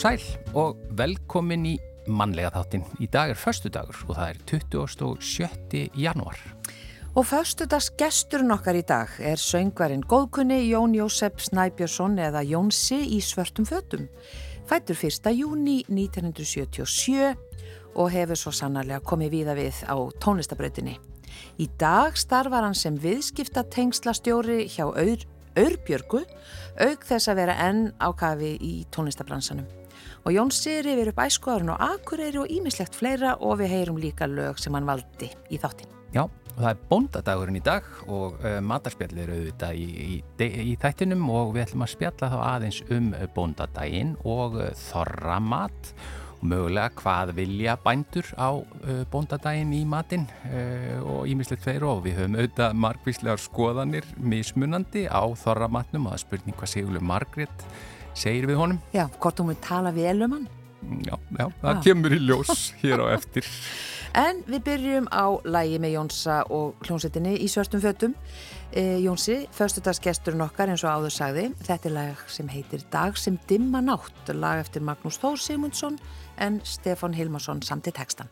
Og sæl og velkomin í mannlega þáttin. Í dag er förstu dagur og það er 27. januar. Og förstudags gesturinn okkar í dag er söngvarinn góðkunni Jón Jósef Snæbjörnsson eða Jónsi í svörtum fötum. Fættur 1. júni 1977 og hefur svo sannarlega komið víða við á tónlistabrautinni. Í dag starfar hann sem viðskipta tengslastjóri hjá Aur, Aurbjörgu, auk þess að vera enn á kafi í tónlistabransanum. Og Jónsi rifir upp æskoðarinn og akureyri og ímislegt fleira og við heyrum líka lög sem hann valdi í þáttin. Já, og það er bóndadagurinn í dag og uh, matarspjallir eru auðvitað í, í, í þættinum og við ætlum að spjalla þá aðeins um bóndadaginn og uh, þorramat og mögulega hvað vilja bændur á uh, bóndadaginn í matinn og ímislegt fleiri og við höfum auðvitað margvíslegar skoðanir mismunandi á þorramatnum og það er spurning hvað Sigurlu Margret segir við honum. Já, hvort þú mun tala vel um hann? Já, já, það ah. kemur í ljós hér á eftir. En við byrjum á lægi með Jónsa og hljómsettinni í svörstum fötum. E, Jónsi, förstudagsgesturinn okkar eins og áður sagði, þetta er lag sem heitir Dag sem dimma nátt, lag eftir Magnús Þór Simundsson en Stefan Hilmarsson samt í textan.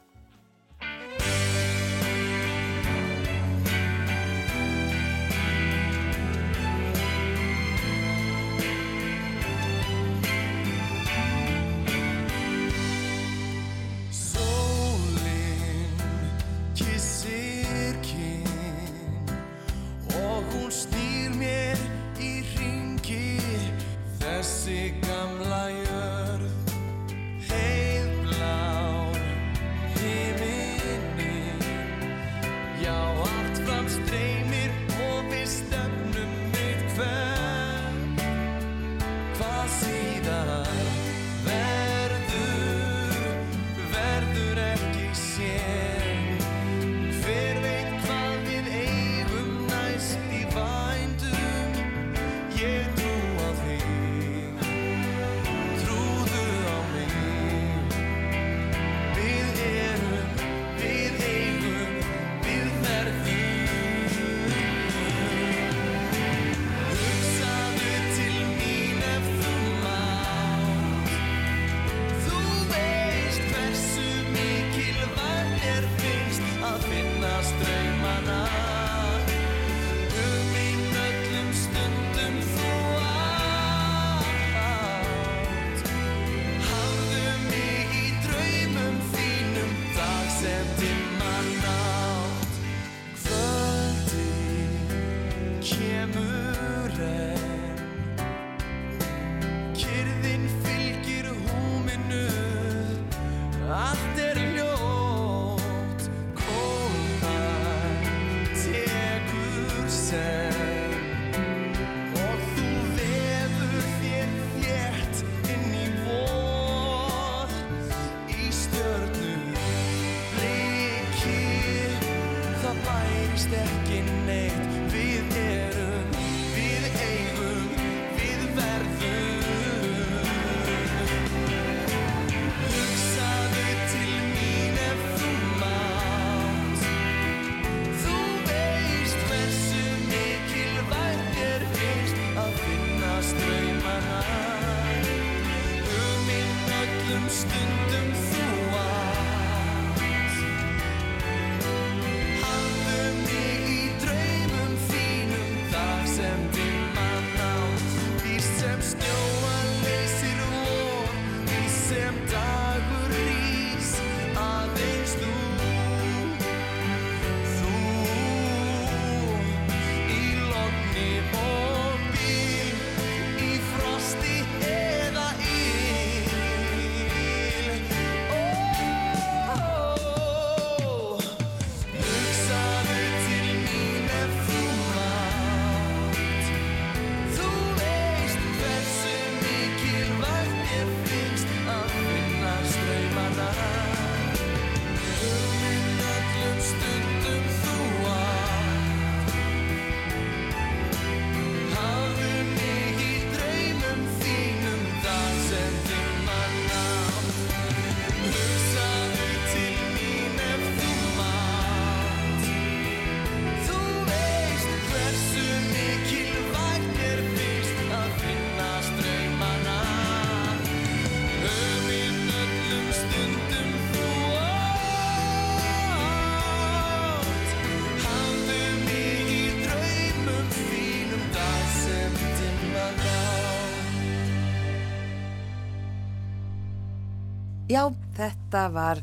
Þetta var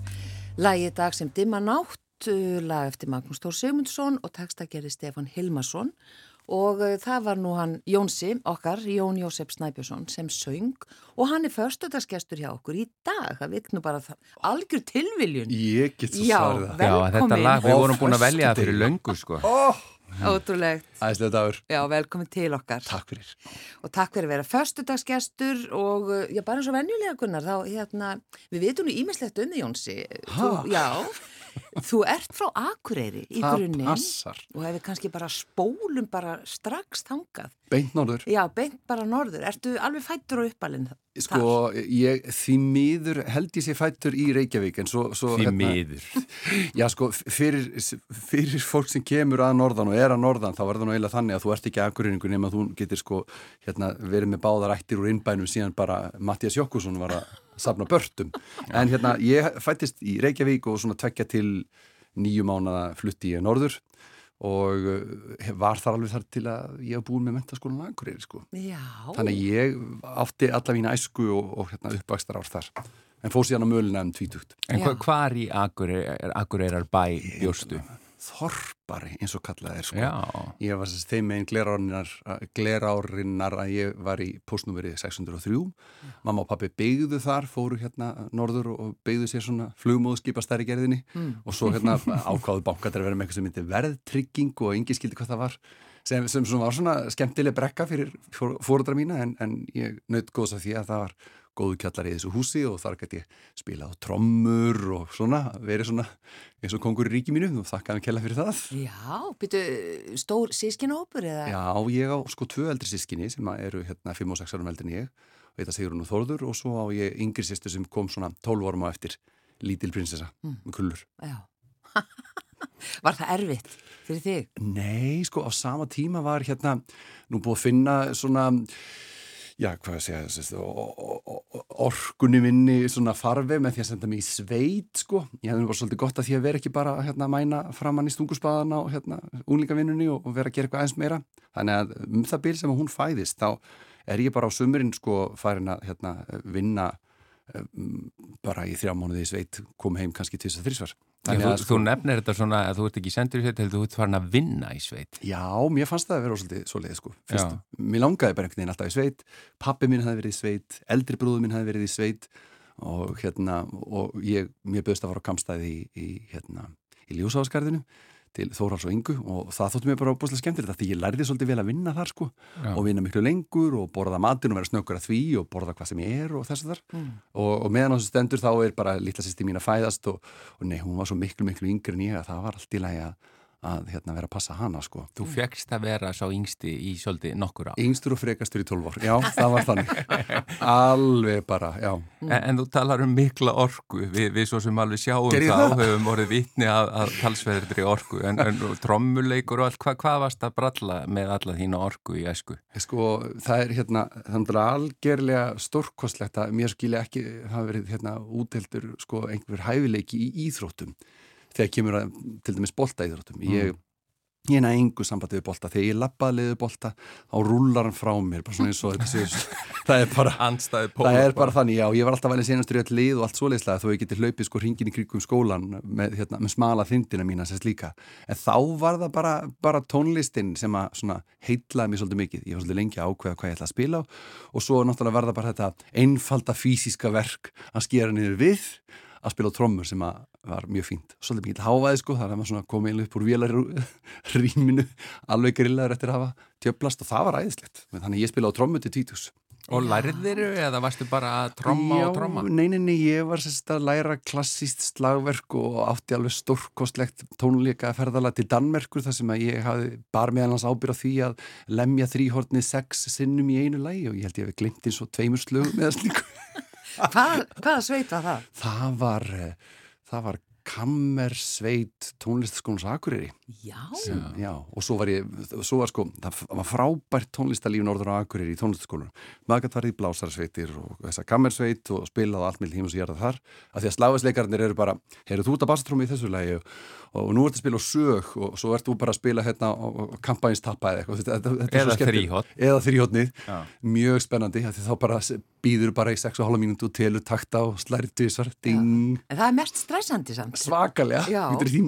lagið dag sem dimma nátt, uh, lag eftir Magnús Tór Sigmundsson og textagerði Stefan Hilmarsson og uh, það var nú hann Jónsi, okkar, Jón Jósef Snæbjörnsson sem söng og hann er förstutaskestur hjá okkur í dag, það vitt nú bara það, algjör tilviljun. Ég get svo Já, svarið það. Já, þetta Velkomin. lag, við vorum búin að velja það fyrir löngu sko. Oh, Ótrúlegt. æslega dagur. Já, velkomin til okkar. Takk fyrir. Og takk fyrir að vera förstudagsgestur og uh, já, bara eins og venjulega Gunnar, þá hérna, við vitum nú ímislegt um því Jónsi. Ha? já, þú ert frá Akureyri í Það grunninn passar. og hefur kannski bara spólum bara strax þangað. Beint norður. Já, beint bara norður. Ertu alveg fættur og uppalinn þar? Sko, ég, því miður held ég sé fættur í Reykjavík en svo... svo Því miður. Já, sko, fyrir, fyrir fólk sem kemur að norðan og er að norðan þá er það nú eiginlega þannig að þú ert ekki aðgurrinningu nema að þú getur sko hérna, verið með báðar ættir úr innbænum síðan bara Mattias Jokkusson var að safna börtum. En hérna, ég fættist í Reykjavík og svona tvekja til nýju mánada flutti ég norður og uh, var þar alveg þar til að ég hef búin með mentaskólan Akureyri sko. Já. Þannig að ég átti alla mína æsku og, og hérna, uppvakstar ár þar. En fór síðan á möluna um tvítugt. En Já. hva, hvar í Akureyrar, Akureyrar bæ bjóstu? Þorpari eins og kallað er sko. Já, Ég var sérst þeim megin glerárinnar, glerárinnar að ég var í postnúmeri 603. Mamma og pappi byggðu þar, fóru hérna norður og byggðu sér svona flugmóðskipa stærri gerðinni og svo hérna ákváðu bankar að vera með eitthvað sem myndi verðtrygging og engi skildi hvað það var sem, sem var svona skemmtileg brekka fyrir fóruðra mína en, en ég naut góðs af því að það var góðu kjallar í þessu húsi og þar gæti ég spila á trommur og svona, verið svona eins og kongur í ríki mínu og þakka hann kella fyrir það. Já, byrju, stór sískinahópur eða? Já, ég á sko tvö eldri sískinni sem eru hérna 5 og 6 árum eldri en ég og þetta segur hún og Þórður og svo á ég yngri sýstu sem kom svona 12 árum á eftir lítil prinsessa með kullur. Já. Var það erfitt fyrir þig? Nei, sko á sama tíma var hérna nú búið að finna svona já, hvað að segja orkunni minni svona farfi með því að senda mig í sveit sko, ég hefði nú bara svolítið gott að því að vera ekki bara hérna að mæna framann í stungusbaðan á hérna unglingavinnunni og, og vera að gera eitthvað eins meira. Þannig að um það bil sem hún fæðist þá er ég bara á sumurinn sko farin að hérna vinna bara í þrjá mánuði sveit kom heim kannski til þess að þrísvar. Já, þú, þú nefnir þetta svona að þú ert ekki sendur í sveit heldur þú ert farin að vinna í sveit. Já, mér fannst það að vera svolítið svo leið sko. Mér langaði bara einhvern veginn alltaf í sveit. Pappi minn hafði verið í sveit, eldri brúðu minn hafði verið í sveit og hérna og ég, mér bauðst að fara á kamstæði í, í hérna, í ljósáskarðinu til Þórhals og Ingu og það þótti mér bara óbúslega skemmtilegt því ég lærði svolítið vel að vinna þar sko Já. og vinna miklu lengur og borða matinn og vera snöggur að því og borða hvað sem ég er og þessu þar Mm. og, og meðan þessu stendur þá er bara litla sýsti mín að fæðast og, og nei, hún var svo miklu miklu yngri en ég að það var allt í lagi að, að hérna, vera að passa hana sko. Þú fegst að vera sá yngsti í svolítið nokkur á Yngstur og frekastur í 12 ár, já, það var þannig. Alveg bara, já. En, en þú talar um mikla orku. Við, við svo sem alveg sjáum Gerði ég það það? og höfum orðið vitni að, að talsveðri orku. En, en trommuleikur og allt, hva, hvað varst að bralla með alla þína orku í æsku? Sko, það er hérna, þannig að algerlega stórkostlegt að mér skilja ekki hafa verið hérna úteldur sko einhver hæfileiki í íþróttum þegar kemur að til dæmis bolta íþróttum ég, ég er engu sambandi við bolta. Þegar ég lappaði liðu bolta þá rúlar hann frá mér bara svona eins og það er bara Það er bara þannig, já, ég var alltaf velið senastur í all lið og allt svoleiðslega þó ég geti hlaupið sko hringin í krigum skólan með, hérna, með smala þindina mína sérst líka. En þá var það bara, bara tónlistin sem að svona heitlaði mér svolítið mikið. Ég var svolítið lengi að ákveða hvað ég ætla að spila á og svo náttúrulega var það bara þetta einfalda fysiska verk að skera niður við að spila á trommur sem að var mjög fínt. Svolítið mikið hávaði sko, þar er maður svona komið inn upp úr vélarrýminu alveg grillaður eftir að hafa tjöplast og það var æðislegt. Þannig ég spila á trommu til títus. Og lærðir eða varstu bara að tromma Já, og tromma? Nei, nei, nei, ég var sérst að læra klassíst slagverk og átti alveg stórkostlegt tónleika ferðala til Danmerkur þar sem að ég hafi bar meðan hans ábyrð á því að lemja þrýhortni sex sinnum í einu lægi og ég held ég hef glimt eins og tveimur slögum eða slíku. Hvað, hvaða sveit var það? Það var, eh, það var kammersveit tónlistaskólans Akureyri Já. sem, já, og svo var ég, svo var sko, það var frábært tónlistalíf norður á Akureyri í tónlistaskólunum. Maður gæti farið í blásarsveitir og þessa kammersveit og spilað á allt með hímus og gerða þar. Af því að sláðisleikarnir eru bara, heyrðu þú út að basstrúmi í þessu lagi og, og nú ertu að spila á sög og svo ertu bara að spila hérna og kampænstappa eða eitthvað. Þetta, þetta eða þrýhótt. Eða þrýhóttnið. Mjög spennandi, því þá bara býður bara í 6,5 mínútu og telur takta og slærið tvísvar, ding. En það er mest stressandi samt. Svakalega,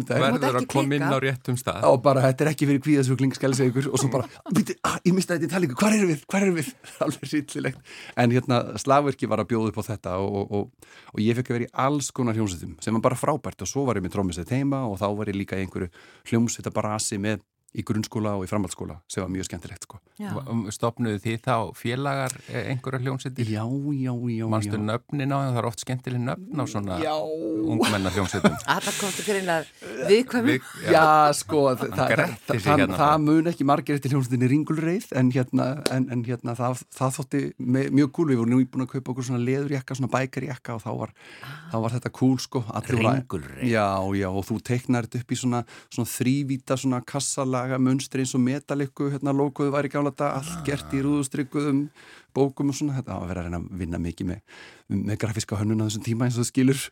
verður að koma inn á réttum stað. Og bara, þetta er ekki fyrir kvíðasugling, skal ég segja ykkur, og svo bara, býtti, ah, ég mista þetta í talingu, hvað erum við, hvað erum við? Alveg sýttilegt. En hérna, slagverki var að bjóða upp á þetta og, og, og, ég fekk að vera í alls konar hljómsveitum sem var bara frábært og svo var ég með trómmisett heima og þá var ég líka í einhverju hljómsveitabarasi með í grunnskóla og í framhaldsskóla sem var mjög skemmtilegt sko. Stopnuðu þið þá félagar eh, einhverja hljómsveitir? Já, já, já. Manstu nöfnin á það? Það er oft skemmtileg nöfn á svona ungmennar hljómsveitum. Það komstu fyrir einlega viðkvæmi. Já, sko, það mun ekki margir eftir hljómsveitinni ringulreið en hérna, en, en hérna það, það þótti mjög cool. Við vorum nú íbúin að kaupa okkur svona leðurjakka, svona bækarjakka og þá var, ah. þá var þetta cool sko. Ringulreið? Já, já, og þú teiknar þetta upp í svona, svona þrývíta, svona kassala laga munstri eins og metalikku hérna logoðu var í gála þetta allt gert í rúðustrykkuðum bókum og svona, þetta var að vera að reyna að vinna mikið með, með grafíska hönnun á þessum tíma eins og það skilur.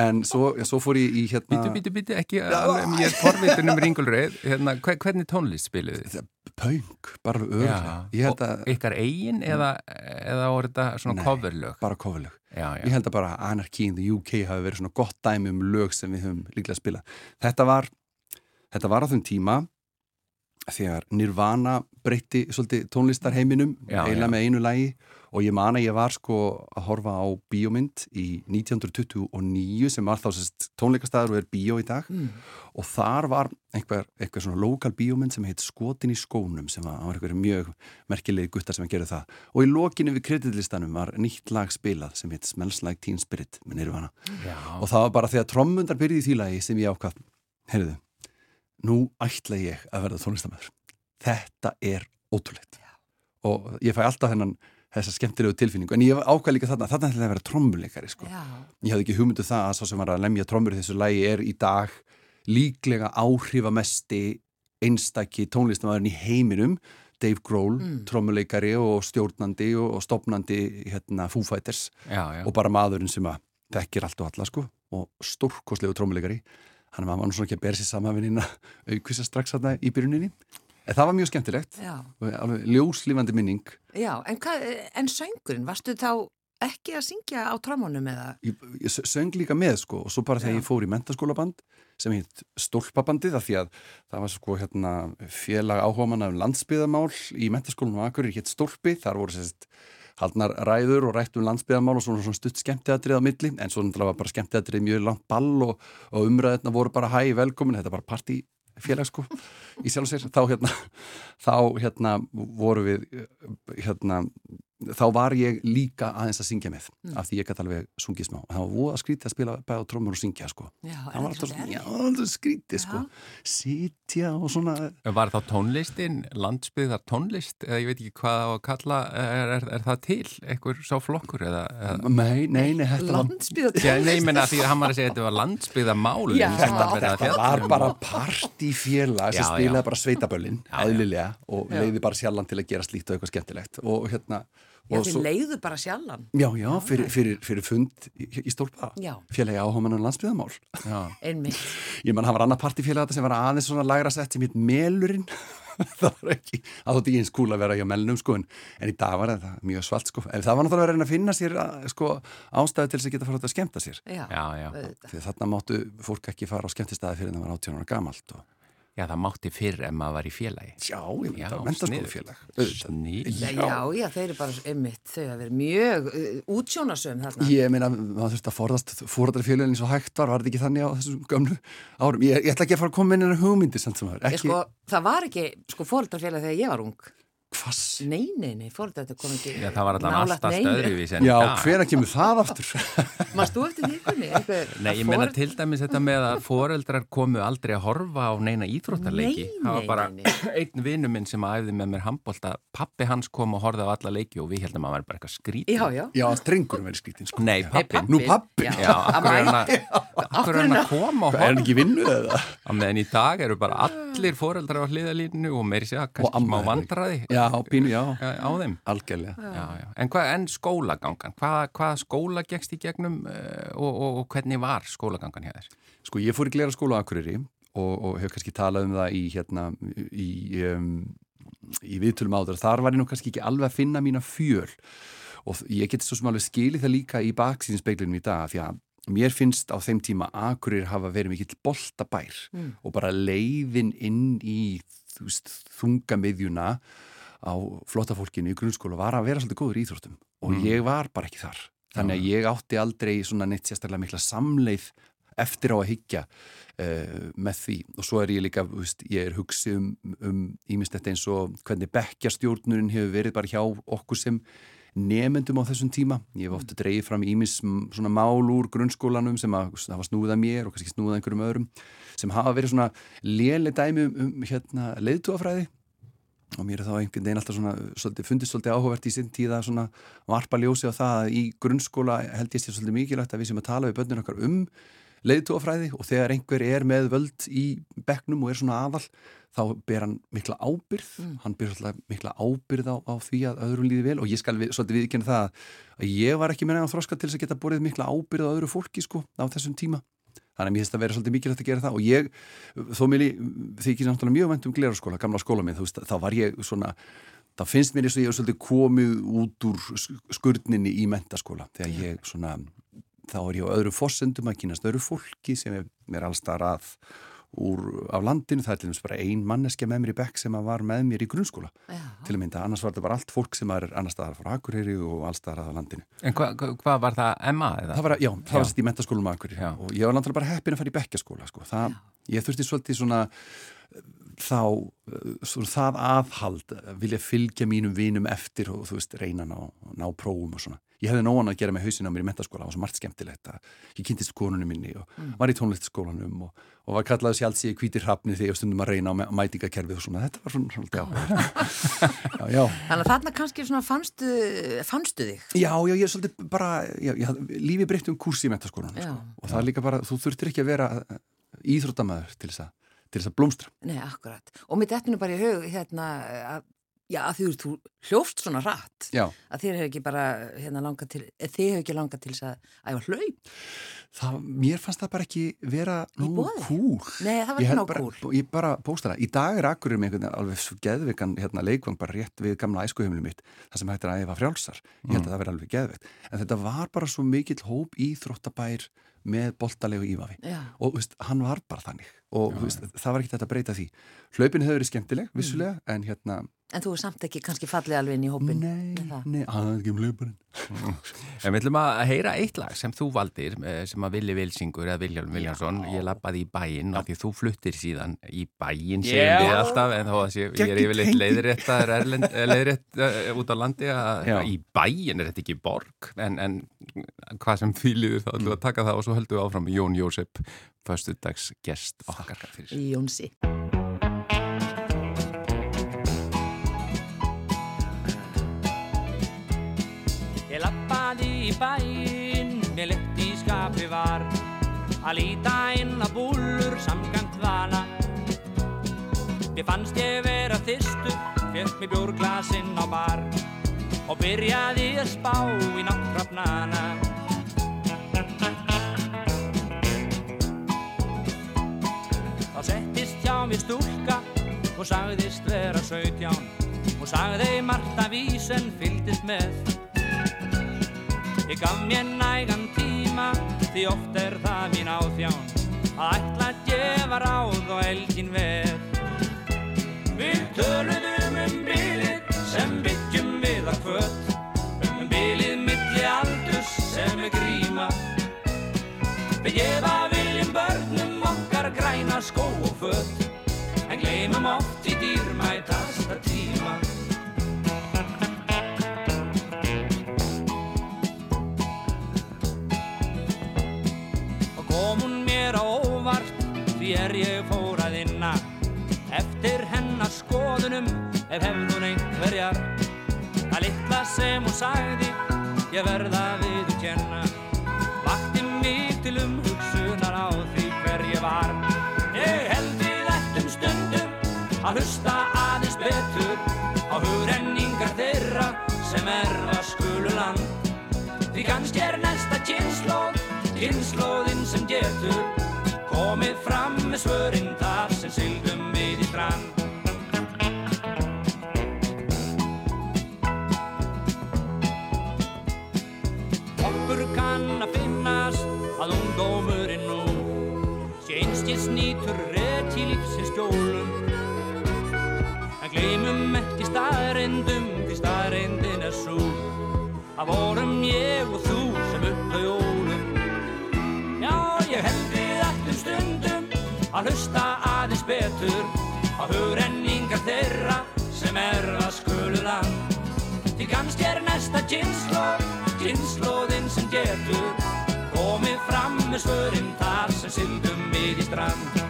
En svo, já, svo fór ég í hérna Bítu, bítu, bítu, ekki alveg, ég er forvitin um ringulreið, hérna, hvernig tónlist spiliði þið? Pöng, bara Og ykkar eigin eða, eða voru þetta svona coverlög? bara coverlög. Ég held að bara Anarchy in the UK hafi verið svona gott dæmi um lög sem við höfum líklega spilað. Þetta var, þetta var á þeim tíma þegar Nirvana breytti svolítið tónlistarheiminum eiginlega með einu lægi og ég man að ég var sko að horfa á bíómynd í 1929 sem var þá sérst tónleikastæður og er bíó í dag mm. og þar var einhver, einhver svona lokal bíómynd sem heit Skotin í skónum sem var, var einhver mjög merkilegi guttar sem að gera það og í lokinu við kreditlistanum var nýtt lag spilað sem heit Smells Like Teen Spirit með Nirvana Já. og það var bara þegar trommundar byrjið í því lagi sem ég ákvað, heyrðu nú ætla ég að verða tónlistamöður þetta er ótrúleitt og ég fæ alltaf þennan þessa skemmtilegu tilfinningu, en ég ákvæði líka þarna þarna ætla ég að vera trommuleikari sko. Já. ég hafði ekki hugmyndu um það að svo sem var að lemja trommur í þessu lægi er í dag líklega áhrifamesti einstakki tónlistamöðurinn í heiminum. Dave Grohl, mm. trommuleikari og stjórnandi og, og stopnandi hérna Foo Fighters. Já, já. og bara maðurinn sem að þekkir allt og alla sko. Og stórkoslegu trommuleikari hann var nú svona ekki að bera sér samanvinnina aukvisa strax þarna í byrjuninni. En það var mjög skemmtilegt alveg ljóslífandi minning. Já, en, hvað, en söngurinn, varstu þá ekki að syngja á trámónum eða? Ég, ég söng líka með sko og svo bara þegar ég fór í mentaskólaband sem hitt Stólpabandið af því að það var sko hérna félag áhuga manna um landsbyðamál í mentaskólunum og akkurir hitt Stólpi, þar voru sérst haldnar ræður og rættum landsbyðamál og svona, svona stutt skemmteatrið á milli en svo náttúrulega var bara skemmteatrið mjög langt ball og, og umræðina voru bara hæ, velkomin, þetta bara partífélag sko í sjálf og sér, þá hérna þá hérna voru við hérna þá var ég líka aðeins að syngja með mm. af því ég gæti alveg sungið smá og það var voða skrítið að spila bæða trómur og syngja sko. Já, það var alltaf svona, já, alltaf skrítið sko sitja og svona Var þá tónlistin, landsbyggðar tónlist eða ég veit ekki hvað að kalla er, er, er það til, einhver sá flokkur eða? eða? Nei, nei, nei Landsbyggðar tónlist? Nei, menna því að hann var að segja að þetta var landsbyggðar mál Þetta, þetta var bara partífélag sem spilaði bara sveitaböllin, eðlilega og leiði bara sjálfan til að gera slíkt og eitthvað skemmtilegt og hérna Já, þið leiðu bara sjallan. Já, já, fyrir, fyrir, fyrir fund í, í stólpa. Já. Félagi áhomanan landsbyðamál. Já. Einmitt. Ég mann, það var annar partífélag þetta sem var aðeins svona lagra sett sem hitt Melurinn. það var ekki, það þótti ekki eins kúl að vera hjá Melnum, sko, en, en í dag var þetta mjög svalt, sko. En það var náttúrulega að reyna að finna sér, sko, ástæði til þess að geta fara að skemta sér. Já, já, já. Því þarna máttu fólk ekki fara á skemtistæði fyrir það var 18 ára gamalt og Já, það mátti fyrr en maður var í félagi. Já, ég myndi að mentarskólafélag. Sníð. Já, já, þeir eru bara ymmit, þau að vera mjög uh, útsjónasögum þarna. Ég meina, maður þurfti að forðast fóröldarfélagin eins og hægt var, var þetta ekki þannig á þessum gömlu árum? Ég, ég ætla ekki að fara að koma inn en hugmyndi samt sem það er. Ekki... Sko, það var ekki sko, fóröldarfélag þegar ég var ung. Kvass? Nei, nei, nei, fóröldra þetta kom ekki Já, það var alltaf alltaf stöðruvís en Já, dag- hvena kemur það aftur? Mást þú eftir því kunni? Nei, ég meina til dæmis þetta með að foreldrar komu aldrei að horfa á neina íþróttarleiki. Nei, það var nei, bara nei, nei. einn vinnu minn sem æfði með mér handbólta. Pappi hans kom og horfði á alla leiki og við heldum að var bara eitthvað skrítið. Já, já. Já, strengurum verið skrítin, sko. Nei, pappin. Nú pabbi? Já, Já, að akkur er hann að, að koma og horfa. Já, pínu, já, á á þeim. algjörlega. Já, já. En, hvað, en skólagangan, hvað, hvað skóla gegst í gegnum uh, og, og, og hvernig var skólagangan hér? Sko, ég fór í glera skóla á Akureyri og, og hef kannski talað um það í, hérna, í, um, í viðtölum áður. Þar var ég nú kannski ekki alveg að finna mína fjöl og ég geti svo sem alveg skilið það líka í baksíðinspeiklunum í dag því að mér finnst á þeim tíma Akureyri hafa verið mikill boltabær Mm. og bara leiðin inn í þú veist, þungamiðjuna á flottafólkinu í grunnskóla var að vera svolítið góður í íþróttum og Mm. ég var bara ekki þar. Þannig að ég átti aldrei svona neitt sérstaklega mikla samleið eftir á að hyggja uh, með því og svo er ég líka, veist, ég er hugsið um, um þetta eins og hvernig bekkjastjórnurinn hefur verið bara hjá okkur sem nefendum á þessum tíma. Ég hef ofta dreigið fram ímis svona mál úr grunnskólanum sem að hafa snúða mér og kannski snúða einhverjum öðrum sem hafa verið svona léle dæmi um, um hérna leiðtúafræði og mér er þá einhvern veginn alltaf svona svolítið, fundist svolítið áhugavert í sinn tíða svona varpa ljósi á það að í grunnskóla held ég sér svolítið mikilvægt að við sem að tala við börnun okkar um leiðtúafræði og þegar einhver er með völd í bekknum og er svona aðal þá ber hann mikla ábyrð hann ber svolítið mikla ábyrð á, á því að öðrum líði vel og ég skal við, svolítið viðkynna það að ég var ekki með nefn þroska til þess að geta borðið mikla ábyrð á öðru fólki sko á þessum tíma Þannig að mér finnst að vera svolítið mikilvægt að gera það. Og ég, þó mér þykir náttúrulega mjög vænt um gleraskóla, gamla skóla minn, þú veist, þá var ég svona, þá finnst mér eins og ég hef svolítið komið út úr skurninni í mentaskóla, þegar ég svona, þá er ég á öðru fossendum að kynast öðru fólki sem er mér allstar að úr af landinu, það er til dæmis bara ein manneskja með mér í bekk sem var með mér í grunnskóla Já. til að mynda, annars var þetta bara allt fólk sem er annar staðar frá Akureyri og allstaðar að landinu. En hvað hva, hva var það, Emma? Eða? Það var, já, það var Já. sett í mentaskólum Akureyri Já. og ég var náttúrulega bara heppin að fara í bekkjaskóla sko. það, ég þurfti svolítið svona þá, uh, svona það aðhald uh, vilja fylgja mínum vinum eftir og þú veist, reyna að ná, ná prófum og svona. Ég hefði nógan að gera með hausin á mér í mentaskóla, það var svo margt skemmtilegt að ég kynntist konunum minni og var í tónlistaskólanum og, og var kallaði sjálfs í kvítir hrafni þegar ég stundum að reyna á mæ- mætingakerfið og svona, þetta var svona svolítið áhugavert. já, já. Þannig að þarna kannski svona fannstu, fannstu þig. Já, já, ég er svolítið bara, já, ég, lífið breytti um kurs í mentaskólanum Já. sko. og það er líka bara, þú þurftir ekki að vera uh, íþróttamæður til þess að, til þess að blómstra. Nei, akkurat. Og mitt eftir bara í hug, hérna, að, já, að þú, hljófst svona rætt. Já, Að þér hefur ekki bara, hérna, langað til, eða þið hefur ekki langað til þess að æfa hlaup. það, mér fannst það bara ekki vera nú kúl. Nei, það var ekki bara, kúl. Ég bara pósta það. Í dag er akkurir með einhvern veginn alveg svo geðvikan hérna, leikvang bara rétt við gamla æskuheimili mitt það sem hægt er að æfa frjálsar. Ég held að það verði alveg geðveikt. En þetta var bara svo mikill hóp í þróttabær með boltalegu ívafi. Já. Og veist, hann var bara þannig. Og þú veist, það var ekki þetta að breyta því. Hlaupin hefur verið skemmtileg, vissulega, en hérna, En þú er samt ekki kannski fallið alveg inn í hópin. nei, nei, hann er ekki um hlaupurinn. En við ætlum að heyra eitt lag sem þú valdir eh, sem að Vili Vilsingur eða Viljálm Viljánsson ég lappaði í bæinn og því þú fluttir síðan í bæinn segjum Já. við alltaf en þó að sé, ég er yfirleitt erlend, eh, leiðrétt uh, út á landi að Já. í bæinn er þetta ekki borg en, en hvað sem því líður þá ætlum við að taka það og svo höldum við áfram Jón Jósef föstudags gest okkar Jónsi. Ég lappaði í bæinn, mér leitt í skapi var að líta inn að búlur samkant vana. Ég fannst ég vera þyrstur, fekk mér bjórglasinn á bar og byrjaði að spá í náttúrafnana. Hjá mér stúlka og sagðist vera sautján og sagði margt af vísen fylgdist með. Ég gaf mér nægan tíma því oft er það mín áþján að ætla að gefa ráð og elgin veð. Við töluðum um bilið sem byggjum við að kvöt um bilið milli aldurs sem er gríma. Við gefa viljum börnum okkar græna skó og fött því er ég fór að inna eftir hennar skoðunum ef hefðun einhverjar að litla sem hún sagði ég verða við að kenna vakti mig til umhugsunar á því hver ég var. Ég held við ættum stundum að hlusta aðeins betur á hugrenningar þeirra sem er að skulu land. Því kannski er næsta kynnslóð kynnslóðinn sem getur komið fram með svörinn þar sem syldum við í strand Okkur kann að finnast að ungdómurinn nú sé einstins nýtur rétt í lífsins skjólum. En gleymum ekki staðrindum því staðrindin er svo að vorum ég og þú sem upp á jólum Já, ég held við ættum stundum að hlusta aðeins betur á hugrenningar þeirra sem er að skulu land Því kannski er næsta kynnslóð, kynnslóðinn sem getur komið fram með svörinn þar sem syndum við í strand.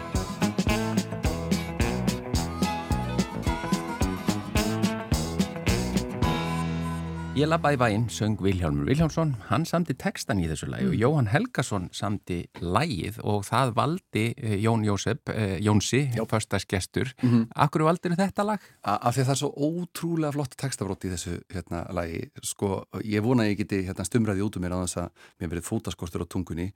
Ég labbaði bæinn, söng Vilhjálmur Vilhjálmsson, hann samti textan í þessu lægi og Jóhann Helgason samti lægið og það valdi eh, Jón Jósef, eh, Jónsi, fyrstaskestur. Mm -hmm. Akkur valdir þetta lag? Af því að það er svo ótrúlega flott textabrótt í þessu hérna lagi, sko, ég vona að ég geti hérna stumraði út um mér á þess að mér verið fótaskostur á tungunni.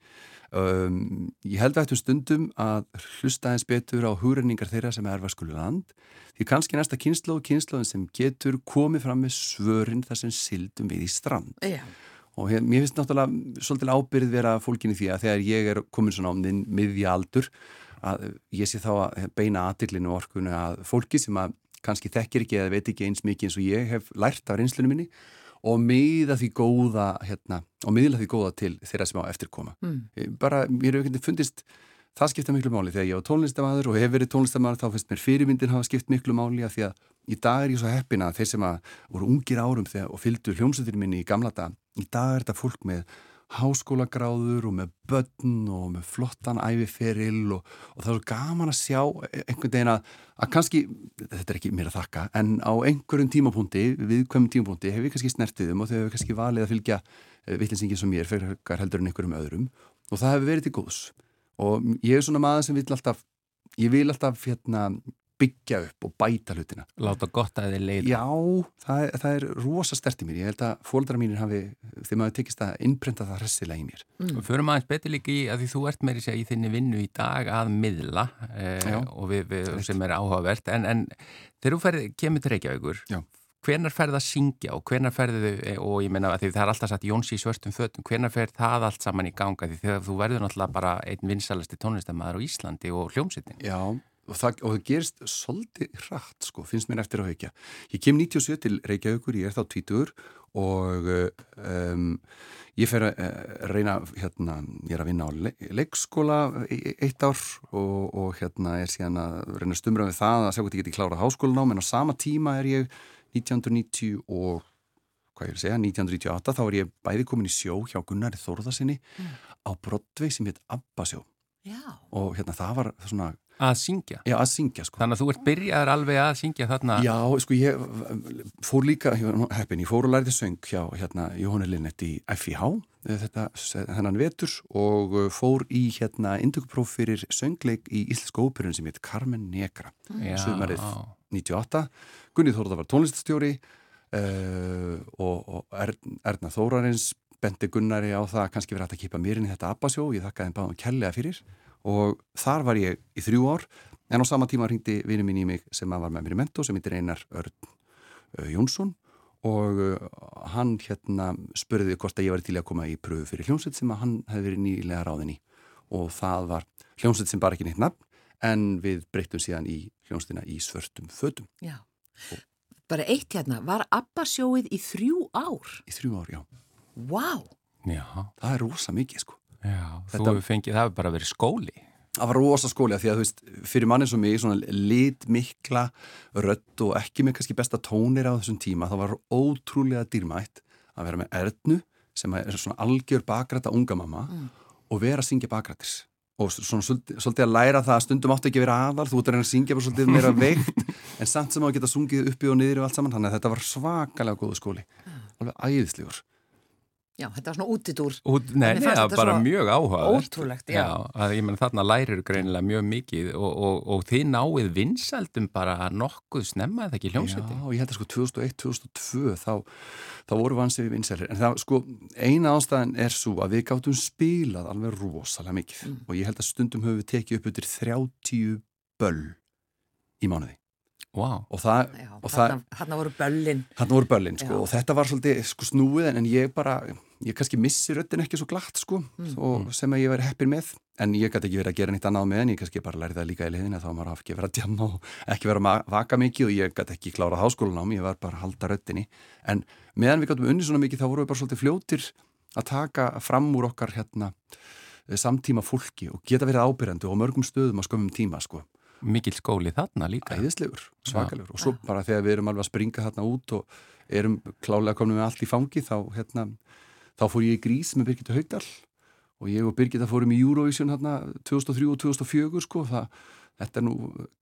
Um, ég held eftir stundum að hlusta eins betur á hugrenningar þeirra sem er erfarskulu land, því kannski næsta kynslu og kynsluðin sem getur komið fram með svörin þar sem sildum við í strand. Já. Og hér, mér finnst náttúrulega svolítið ábyrð vera fólkinni því að þegar ég er komin svona á minn miðja aldur að ég sé þá að beina aðdillinu orkunni að fólki sem að kannski þekkir ekki eða veit ekki eins mikið eins og ég hef lært af reynslunum minni og miða því góða hérna, og miðla því góða til þeirra sem á eftirkoma. Mm. Bara, mér hefur ekki fundist það skipta miklu máli þegar ég á tónlistamæður og hef verið tónlistamæður þá finnst mér fyrirmyndin hafa skipt miklu máli að því að í dag er ég svo heppin að þeir sem voru ungir árum þegar, og fylgdu hljómsveitir minni í gamla dag, í dag er þetta fólk með háskólagráður og með börn og með flottan æfiferil og, og það er svo gaman að sjá einhvern veginn að, að kannski, þetta er ekki mér að þakka, en á einhverjum tímapunkti, viðkvæmum tímapunkti hefur við kannski snertiðum og þau hefur kannski valið að fylgja vittlinsingin sem mér fyrir heldur en einhverjum öðrum og það hefur verið til góðs. Og ég er svona maður sem vil alltaf, ég vil alltaf hérna byggja upp og bæta hlutina. Láta gott að þið leiða. Já, það er, það er rosa stert í mér. Ég held að fólkdara mínir hafi, þegar maður tekist að innprenta það hressilega í mér. Mm. Og förum aðeins betur líka í að því þú ert meiri segja í þinni vinnu í dag að miðla eh, og við, við, sem er áhugavert. En, en þegar þú ferð, kemur til Reykjavíkur, hvenar ferð að syngja og hvenar ferðu þau, og ég menna að því það er alltaf satt Jónsi í svörstum fötum, hvenar ferð það allt saman í ganga því þegar þú verður náttúrulega bara einn vinsalasti tónlistamæður á Íslandi og hljómsittin. Já, og það, og það gerist svolítið hratt sko, finnst mér eftir að haukja. Ég kem 97 til Reykjavíkur, ég er þá tvítur og um, ég fer að reyna, hérna, ég er að vinna á le leikskóla eitt ár og, og hérna er síðan að reyna stumra við það að segja hvort ég geti klárað háskólanám en á sama tíma er ég 1990 og hvað ég vil segja, 1998 þá er ég bæði komin í sjó hjá Gunnari Þórðarsinni mm. á Broadway sem heit Abbasjó Já. og hérna það var svona Að syngja? Já, að syngja sko. Þannig að þú ert byrjaður alveg að syngja þarna? Já, sko ég fór líka, heppin, ég fór og lærði söng hjá hérna Jóhanni Linnett í FIH þetta, þennan vetur og fór í hérna indökupróf fyrir söngleik í Íslenska óperun sem heit Carmen Negra Já. sumarið 98 Gunnið Þórða var tónlistastjóri uh, og, og Erna Þórarins bendi Gunnari á það að kannski verið hægt að kipa mér inn í þetta Abbasjó, ég þakkaði henn báðum kellega fyrir og þar var ég í þrjú ár en á sama tíma ringdi vinnu mín í mig sem var með mér í mento sem heitir Einar Örn uh, Jónsson og uh, hann hérna spurði hvort að ég var til að koma í pröfu fyrir hljómsveit sem að hann hefði verið nýlega ráðin í og það var hljómsveit sem bara ekki neitt nafn en við breyttum síðan í hljómsveitina í svörtum fötum. Já, bara eitt hérna, var Abbasjóið í þrjú ár? Í þrjú ár, já. Vá! Wow. Já. Það er rosa mikið, sko. Já, Þetta... þú hefur fengið, það hefur bara verið skóli. Það var rosa skóli að því að þú veist, fyrir manni svo mig, svona lit mikla rött og ekki með kannski besta tónir á þessum tíma, það var ótrúlega dýrmætt að vera með erðnu sem er svona algjör bakræta unga mamma mm. og vera að syngja bakrættis og svona svolítið, að læra það að stundum átti ekki að vera aðal, þú ert að reyna að syngja bara svolítið meira veikt, en samt sem á að geta sungið uppi og niður og allt saman, þannig að þetta var svakalega góðu skóli, alveg æðislegur Já, þetta var svona útidúr. Út, nei, nei, var bara mjög áhugaverð. ótrúlegt, já. að, ég menn þarna lærir greinilega mjög mikið og, og, og þið náið vinsaldum bara nokkuð snemma eða ekki hljómsveiti. Já, ég held að sko 2001-2002 þá, þá voru vansið við vinsælir en það sko eina ástæðan er svo að við gáttum spilað alveg rosalega mikið Mm. og ég held að stundum höfum við tekið upp yfir 30 böll í mánuði Wow. og það, Já, og það þarna, þarna voru böllin. Hann voru börlinn sko og þetta var svolítið sko snúið en ég bara, ég kannski missi röttin ekki svo glatt sko Mm. og sem að ég veri heppin með en ég gæti ekki verið að gera nýtt annað með en ég kannski bara lærið það líka í liðin þá maður hafa ekki verið að djamma og ekki verið að vaka mikið og ég gæti ekki klárað háskólan á mig, ég var bara að halda röttinni en meðan við gætum unni svona mikið þá voru við bara svolítið fljótir að taka fram úr okkar hérna samtíma fólki og geta verið ábyrjandi og mörgum stöðum á skömmum tíma sko Mikil skóli þarna líka. æðislegur, svakalegur og svo bara þegar við erum alveg að springa þarna út og erum klálega komin með allt í fangi þá, hérna, þá fór ég í grís með Birgitta Haugdal og ég og Birgitta fórum í Eurovision hérna 2003 og 2004 sko það, þetta nú,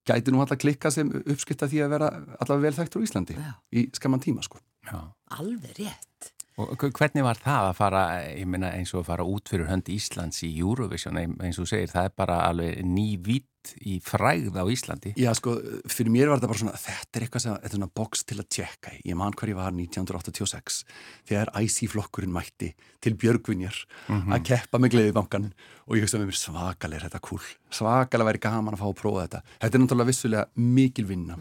gæti nú alltaf klikka sem uppskipta því að vera allavega vel þekktur á Íslandi Já. í skamman tíma sko Já. Alveg rétt. Og hvernig var það að fara, ég meina eins og að fara út fyrir hönd Íslands í Eurovision, eins og segir, það er bara alveg ný vitt í fræð á Íslandi. Já sko, fyrir mér var þetta bara svona þetta er eitthvað sem, þetta er svona box til að tjekka í. ég man hvar ég var 1986 þegar IC-flokkurinn mætti til Björgvinjar að keppa með gleðibankan og ég hugsa með mér svakalega er þetta cool, svakalega væri gaman að fá að prófa þetta. Þetta er náttúrulega vissulega mikil vinna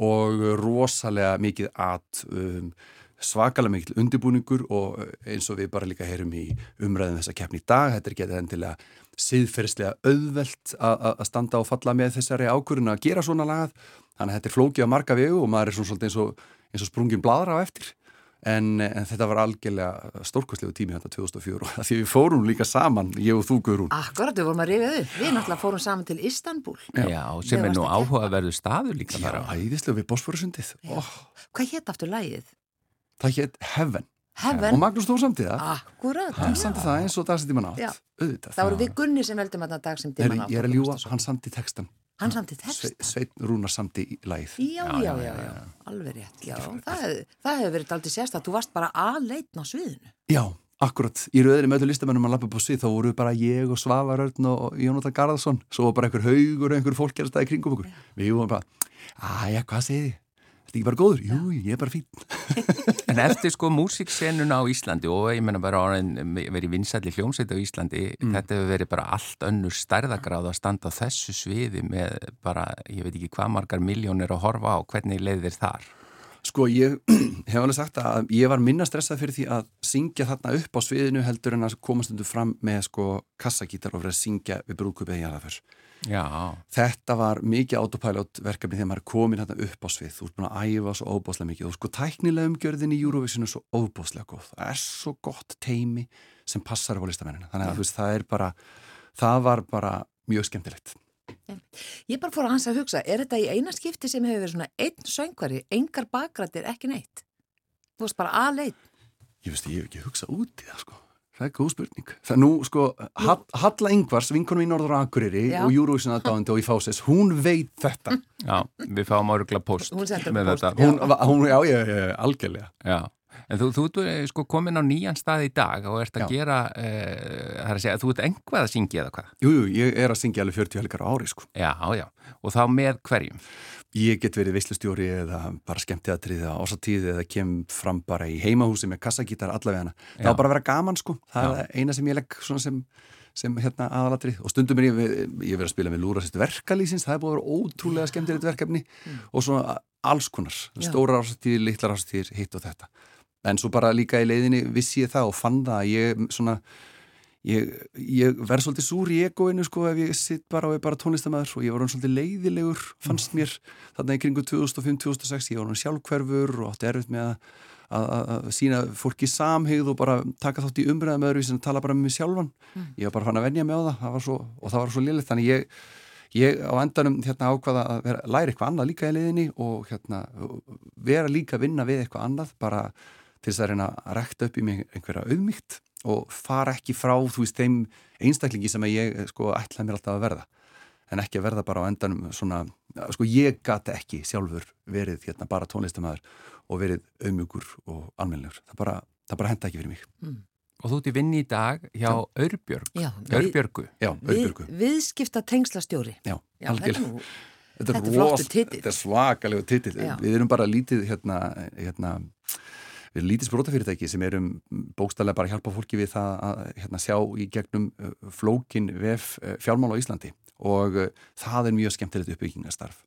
og rosalega mikið at um, svakalega mikil undirbúningur og eins og við bara líka heyrum í umræðum þessa keppni í dag, þetta er getið endilega siðferðslega auðvelt að standa og falla með þessari ákvörðun að gera svona lagað, þannig að þetta er flókið á marga vegu og maður er svona svolítið eins og, eins og sprungin bladra á eftir. En, en þetta var algjörlega stórkvæslegu tími þetta 2004 og því við fórum líka saman, ég og þú Guðrún. Akkurat, við vorum að rifja upp. Við náttúrulega fórum saman til Istanbul. Já, sem Þegar er nú áhugaverðu staður líka Já, æðislega við bósfórusundið oh, Hvað hétt aftur lægið? Það hétt Heaven og Heaven. Magnús Þór samtið það. Akkurat. hann samtið það eins og dagsettíman átt. Já. auðvitað. Það voru við Gunni sem veldum að dag sem Nei, tíman átt. ég er að ljúa, hann samtið textan Hann samti text. Sve, Sveit Rúnar samtið í lagið Já, já, já, já, alveg rétt, já. Það, það hefur verið aldrei sérst að þú varst bara aðleitn á sviðinu. Já, akkurat, í rauðinni með öllu listamennum að lappa upp á svið, þá voru bara ég og Svavar Örn og Jónatan Garðarsson, svo var bara einhver haugur og einhver fólk Þetta ekki bara góður? Jú, ég er bara fín. En eftir sko músiksenuna á Íslandi og ég menna bara verið vinsætli hljómsveit á Íslandi, þetta hefur verið bara allt önnur stærðagráð að standa á þessu sviði með bara, ég veit ekki hvað margar miljónir að horfa á, hvernig leiðir þar? Sko, ég hef alveg sagt að ég var minna stressað fyrir því að syngja þarna upp á sviðinu heldur en að komast undir fram með sko kassagítar og vera að syngja við brúkupið í aðaför. Já, Þetta var mikið autopilot verkefni þegar maður er komin hérna upp á svið. Þú ert búin að æfa svo óbáslega mikið og sko tæknilega umgjörðin í Eurovision er svo óbáslega góð. Það er svo gott teimi sem passar á listamennina. Þannig að þú veist, það er bara, það var bara mjög skemmtilegt. Ég bara fór að hans að hugsa, er þetta í eina skipti sem hefur verið svona einn söngvari, engar bakrættir, ekki neitt? Þú veist bara aðleitt. Ég veist, ég hef ekki hugsað út í það sko. Það er góð spurning. Það er nú, sko, Hall, Halla Ingvars, vinkonum í Norður Akureyri Já. og Eurovision aðdáðandi og í Fáses, hún veit þetta. já, við fáum árugla post Hún með póst. þetta. Hún, hún já, já, já, algjörlega. Já, en þú, þú ert sko komin á nýjan stað í dag og ert að Já. gera, uh, það er að segja, þú ert einhvað að syngja eða hvað? Jú, jú, ég er að syngja alveg 40 helgar á ári, sko. Já, já, og þá með hverjum? Ég get verið veislustjóri eða bara skemmtiðatrið eða ásatíð eða kem fram bara í heimahúsi með kassagítar allavega hana. Það Já. var bara að vera gaman sko. Það Já. er eina sem ég legg svona sem, sem hérna aðalatrið og stundum er ég, ég verið að spila með Lúrasist verkalýsins, það er búið að vera ótrúlega skemmtilegt verkefni og svona alls konar, stóra ásatíðir, litlar ásatíðir, hitt og þetta. En svo bara líka í leiðinni vissi ég það og fann það að ég svona ég, ég verð svolítið súr í egoinu sko ef ég sitt bara og er bara tónlistamæður og ég var hann svolítið leiðilegur fannst mér þarna í kringu 2005-2006 ég var hann sjálfkverfur og átti erfitt með að, að, að, að sína fólki samhigð og bara taka þátt í umræðum öðru sem tala bara með mig sjálfan. Ég var bara fann að venja mig á það, það var svo, og það var svo liðlegt þannig ég, ég á endanum hérna ákvaða að vera, læra eitthvað annað líka í leiðinni og hérna vera líka að vinna við eitthvað annað bara til þess að reyna að rekta upp í mig einhverja auðmygt og fara ekki frá þú veist þeim einstaklingi sem ég sko ætlaði mér alltaf að verða. En ekki að verða bara á endanum svona, sko ég gati ekki sjálfur verið hérna bara tónlistamæður og verið auðmjögur og almennilegur, það bara, það bara henda ekki fyrir mig. Mm. Og þú ert í vinni í dag hjá Örbjörg, Örbjörgu Já, Örbjörgu við, Viðskipta tengslastjóri Já, Já algjörlega. Þetta er, þetta er svakalegu titill. Við erum bara lítið hérna, hérna við lítið sprótafyrirtæki sem erum bókstallega bara að hjálpa fólki við það að hérna, sjá í gegnum uh, flókin vef uh, fjármál á Íslandi. Og uh, það er mjög skemmtilegt uppbyggingastarf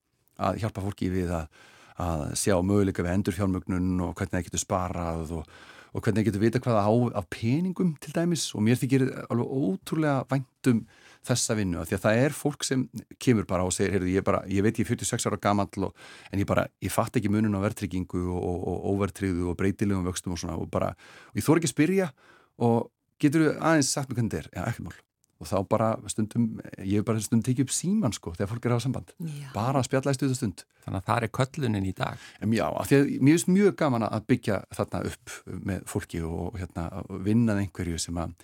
að hjálpa fólki við að, að sjá möguleika við endurfjármögnun og hvernig það getur sparað og, og hvernig getur vita hvaða á af peningum til dæmis? Og mér þykir alveg ótrúlega væntum þessa vinnu að því að það er fólk sem kemur bara og segir, heyrðu, ég, bara, ég veit ég er 46 ára gammal og, en ég bara, ég fatt ekki munun á verðtryggingu og óverðtryggðu og, og breytilegum vöxtum og svona og bara, og ég þór ekki að spyrja og getur þú aðeins sagt mér hvernig þetta er, já, ekki mál og þá bara stundum, ég hef bara stundum tekið upp síman sko þegar fólk er á samband. Já. bara að spjalla í stuðu stund. Þannig að það er köllunin í dag. En Já, af því að mér finnst mjög gaman að byggja þarna upp með fólki og hérna, vinnað einhverju sem að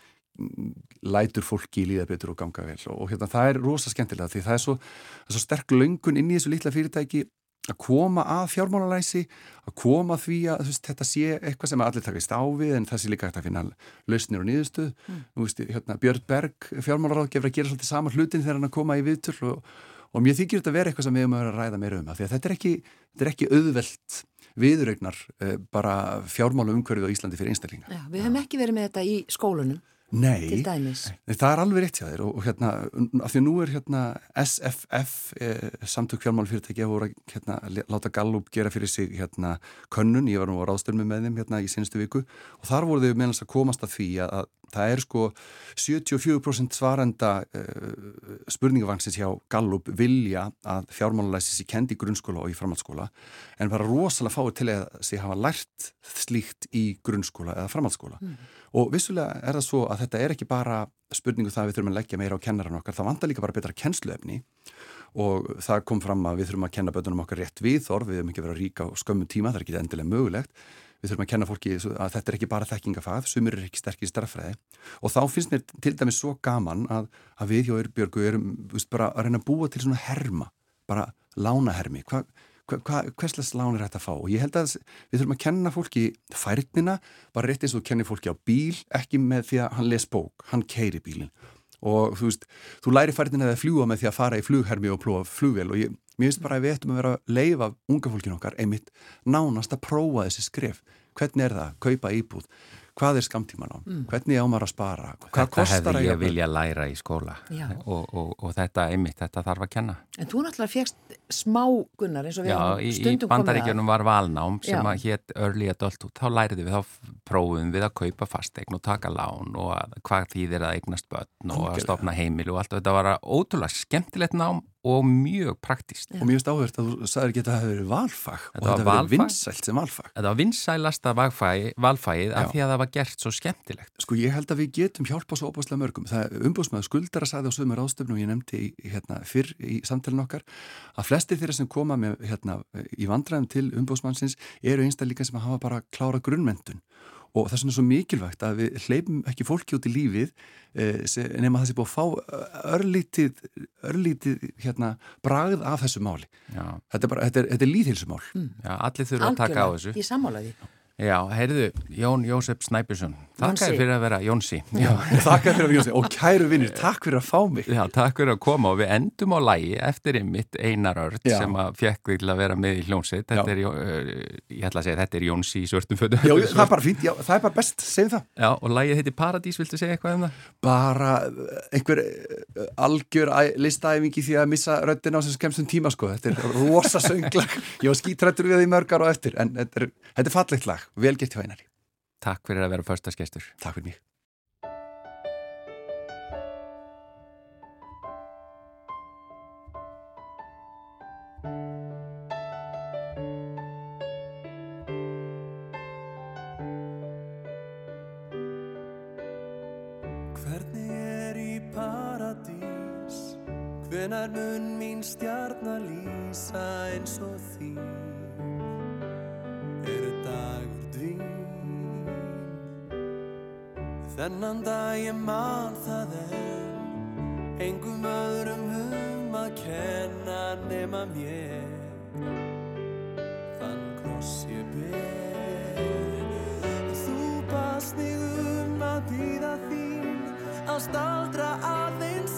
lætur fólki í líða betur og ganga vel. Og, og hérna það er rosa skemmtilega því það er svo, það er svo sterk löngun inn í þessu litla fyrirtæki að koma að fjármálalæsi að koma því að veist, þetta sé eitthvað sem allir takist á við en það sé líka hægt að finna lausnir og nýðustuð mm. nú veist, hérna, Björn Berg fjármálaráð gefur að gera svolítið sama hlutin þegar hann að koma í viðtöl og, og mér þykir þetta að vera eitthvað sem við höfum að ræða meira um að að þetta er ekki, þetta er ekki auðvelt viðregnar eh, bara fjármála umhverfið á Íslandi fyrir einstaklinga. Við höfum ekki verið með þetta í skólunum Nei, það er alveg rétt hjá þér og, og hérna, af því að nú er hérna SFF, eh, samtök fjármálfyrirtæki að voru að hérna, láta Gallup gera fyrir sig hérna könnun, ég var nú á ráðstörmi með þeim hérna í senstu viku og þar voru þau meðans að komast að því að, að það er sko 74% svarenda uh, spurningavangsins hjá Gallup vilja að fjármálulæsis í kendi grunnskóla og í framhaldsskóla en bara rosalega fáið til að sé hafa lært slíkt í grunnskóla eða framhaldsskóla. Mm. og vissulega er það svo að þetta er ekki bara spurningu það að við þurfum að leggja meira á kennaran okkar, það vandar líka bara betra kennsluefni. Og það kom fram að við þurfum að kenna bötunum okkar rétt við þorf, við höfum ekki verið að ríka á skömmu tíma, það er ekki endilega mögulegt við þurfum að kenna fólki að þetta er ekki bara þekkingafað, sumir er ekki sterkir starffræði og þá finnst mér til dæmis svo gaman að, að við hjá Örbjörgu erum bara að reyna að búa til svona herma, bara lánahermi, hvað hva, hva, hverslega lán er þetta að fá? Og ég held að við þurfum að kenna fólki færnina, bara rétt eins og kenni fólki á bíl, ekki með því að hann les bók, hann keiri bílinn. Og þú veist, þú læri færnina að fljúa með því að fara í flughermi og plóa flugvel og ég, mér finnst bara að við ættum að vera að leifa unga fólkin okkar einmitt nánast að prófa þessi skref. Hvernig er það, kaupa íbúð. Hvað er skamtíman á, mm. hvernig ámar að spara? Hvað þetta kostar að ég vilja læra í skóla. Og, og, og þetta einmitt, þetta þarf að kenna. En þú náttúrulega fegst smá gunnar eins og við Já, í, í bandaríkjunum var valnám sem Já. að hétt early adulthood, þá læriði við þá prófum við að kaupa fastegn og taka lán og að, hvað þýðir að eignast börn og að stopna heimil og allt. Og þetta var ótrúlega skemmtilegt nám og mjög praktíst. Og mjög stáðvert að þú sagði ekki að þetta hefði verið valfag þetta og þetta hefði verið vinsælt sem valfag. Þetta var vinsælasta valfagið af því að það var gert svo skemmtilegt. Sko ég held að við getum hjálpa svo óbúslega mörgum. Það umbúsmaður skuldar að sagði á sögum ráðstöfnu og ég nefndi hérna, fyrr í samtalen okkar að flesti þeirra sem koma með, hérna, í vandræðum til umbúsmannsins eru einstaklega sem hafa bara klára grunnmentun og það er svona svo mikilvægt að við hleypum ekki fólki út í lífið eh, nema það sé búið að fá örlítið, örlítið hérna, bragð af þessu máli Já. þetta er, er, er líðhilsumál mm. Já, allir þurfa að taka á þessu Í sammálaði Já, heyrðu, Jón Jósef Snæbjörnsson. Takk fyrir að vera Jónsi. Takk fyrir að vera Jónsi. Og kæru vinnir, takk fyrir að fá mig. Já, takk fyrir að koma. Og við endum á lægi eftir einmitt Einar Ört Já. sem að fjekk þig til að vera með í hljónsitt Þetta er, uh, ég ætla að segja, þetta er Jónsi í svörtum fötum. Já, það er bara fínt, já, það er bara best, segjum það. Já, og lægið heiti Paradís, viltu segja eitthvað um það? Bara uh, einhver uh, algjör listaæfingi því að missa röttin á sem skemstum tíma, sko Og eftir en þetta er, þetta er fallegt lag vel gett hjá einari. Takk fyrir að vera förstaskestur. Takk fyrir mig. Hvernig er í paradís, hvenar mun mín stjarnar lýsa eins og því? Þennan dag ég man það en Engum öðrum um að kenna nema mér. Þann kross ég ber. Þú bast mig um að býða þín. Að staldra aðeins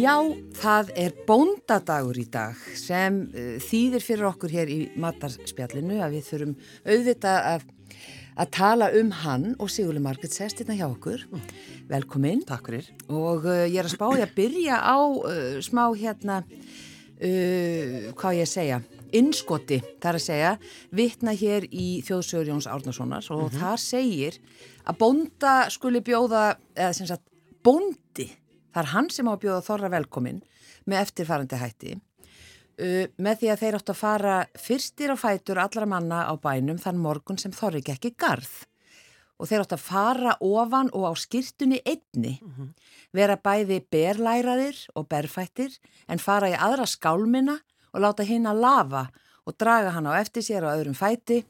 Já, það er bóndadagur í dag sem uh, þýðir fyrir okkur hér í matarspjallinu að við þurfum auðvitað að, að tala um hann og Sigurli Margit sest hérna hjá okkur. Velkomin. Takk fyrir. Og uh, ég er að spá ég að byrja á uh, smá hérna, uh, hvað ég segja, innskoti, það er að segja, vitna hér í þjóðsögur Jóns Árnasonar og það segir að bónda skuli bjóða, eða sem sagt, bóndi, það er hann sem á að bjóða þorra velkomin með eftirfarandi hætti, með því að þeir áttu að fara fyrstir á fætur allra manna á bænum þann morgun sem þorri gekk í garð. Og þeir áttu að fara ofan og á skýrtunni einni, vera bæði berlæraðir og berfættir en fara í aðra skálmina og láta hinn að lafa og draga hann á eftir sér á öðrum fæti,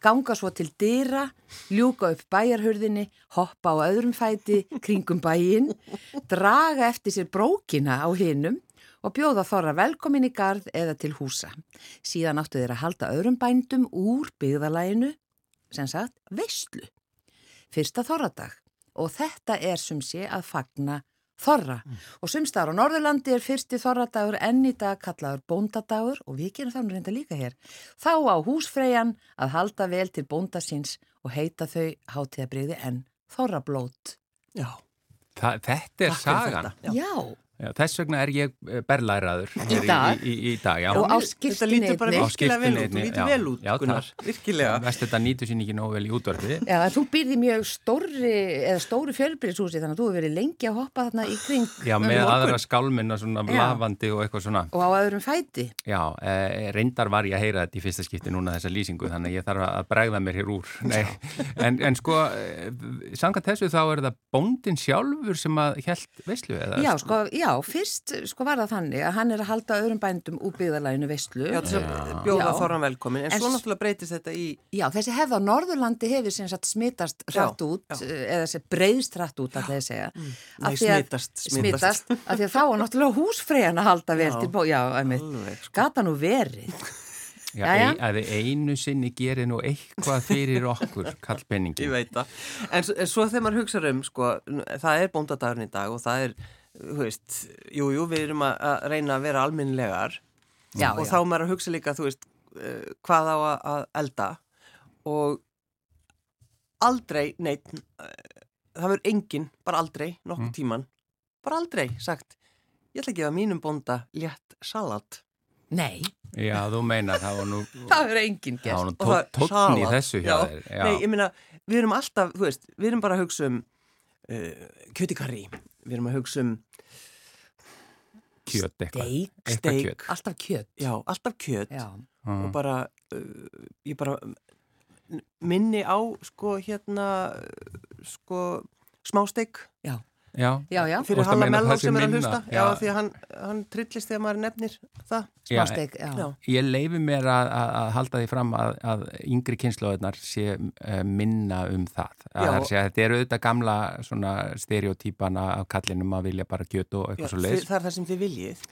ganga svo til dyra, ljúka upp bæjarhurðinni, hoppa á öðrum fæti kringum bæin, draga eftir sér brókina á hinum og bjóða þorra velkomin í garð eða til húsa. Síðan áttu þeir að halda öðrum bændum úr byggðalæginu, sem sagt, veistlu. Fyrsta þorradag og þetta er sem sé að fagna þorra og sumstaðar á Norðurlandi er fyrsti þorradagur enn í dag kallaður bóndadagur og við gerum þannig reynda líka hér. Þá á húsfreyjan að halda vel til bóndasins og heita þau hátíðabriði enn þorrablót. Já, Þa, þetta er takk sagan. þetta. Já, Já, þess vegna er ég eh, berlæraður Í dag? Í, í, í dag, já. Og á Þetta lítur bara virkilega vel út, lítur vel já. út, Já, Gunnar, virkilega. Vest þetta nýtur sín ekki nógu vel í útvarfi. Já, þú byrði mjög stóri, eða stóri fjölbyrðishúsi þannig að þú hefur verið lengi að hoppa þarna í kring Já, með morgun. aðra skálminna svona Já. lafandi og eitthvað svona. og á öðrum fæti. Já, eh, reyndar var ég að heyra þetta í fyrsta skipti núna þessa lýsingu þannig að ég þarf að bregða mér hér úr. Nei, en, en sko, eh, samkvæmt þessu þá er það bóndin sjálfur sem að hjælt veislu eða? Já, já, fyrst sko var það þannig að hann er að halda öðrum bændum úr byggðalæginu veistlu. Já, til að bjóða Já. þorran velkomin, en En svo náttúrulega breytist þetta í, Já, þessi hefð á Norðurlandi hefur sem sagt smitast hratt Já, út, já. eða þessi breyðst hratt út, alltaf ég segja. Nei, Af því að- smitast, smitast. Smitast, af því að þá var náttúrulega húsfreyjan að halda vel Já. til bó, já, einmitt. Sko. Gata nú verið. Já, Jæja. ein, að einu sinni gerir nú eitthvað fyrir okkur, kall ég penningi. veit það. En, en svo þegar maður hugsa um, sko, það er bóndadagurinn í dag og það er, þú veist, jú, jú, við erum að, að reyna að vera alminnilegar Já, og já. þá maður að hugsa líka, þú veist, uh, hvað á að, að elda og aldrei, neitt, uh, það verður enginn, bara aldrei, nokkuð tíman, bara aldrei sagt, ég ætla að gefa mínum bónda létt salat. Nei, Já, þú meina það var nú, það verður enginn það var gert. nú Og það- tó- tónn í þessu hjá Já. þér. Já, Nei, ég meina, við erum alltaf, þú veist, við erum bara að hugsa um uh, kjötikarri, við erum að hugsa um kjöt eitthvað. Steik, Eitthvað steik. kjöt. Alltaf kjöt. já, alltaf kjöt Já. og bara, uh, ég bara minni á, sko, hérna, uh, sko, smásteik Já. Já, Já, já. Fyrir ert að sé sem er að hlusta, já, já. því að hann, hann trillist þegar maður nefnir það. Smásteik, já. Já. Ég leifi mér að, að, að halda því fram að, að yngri kynnslóðunar sé uh, minna um það. Að Já. það sé að þetta eru auðvitað gamla svona stereotypana af kallinum að vilja bara kjöt og eitthvað svo þið, leiðis. það er það sem þið viljið.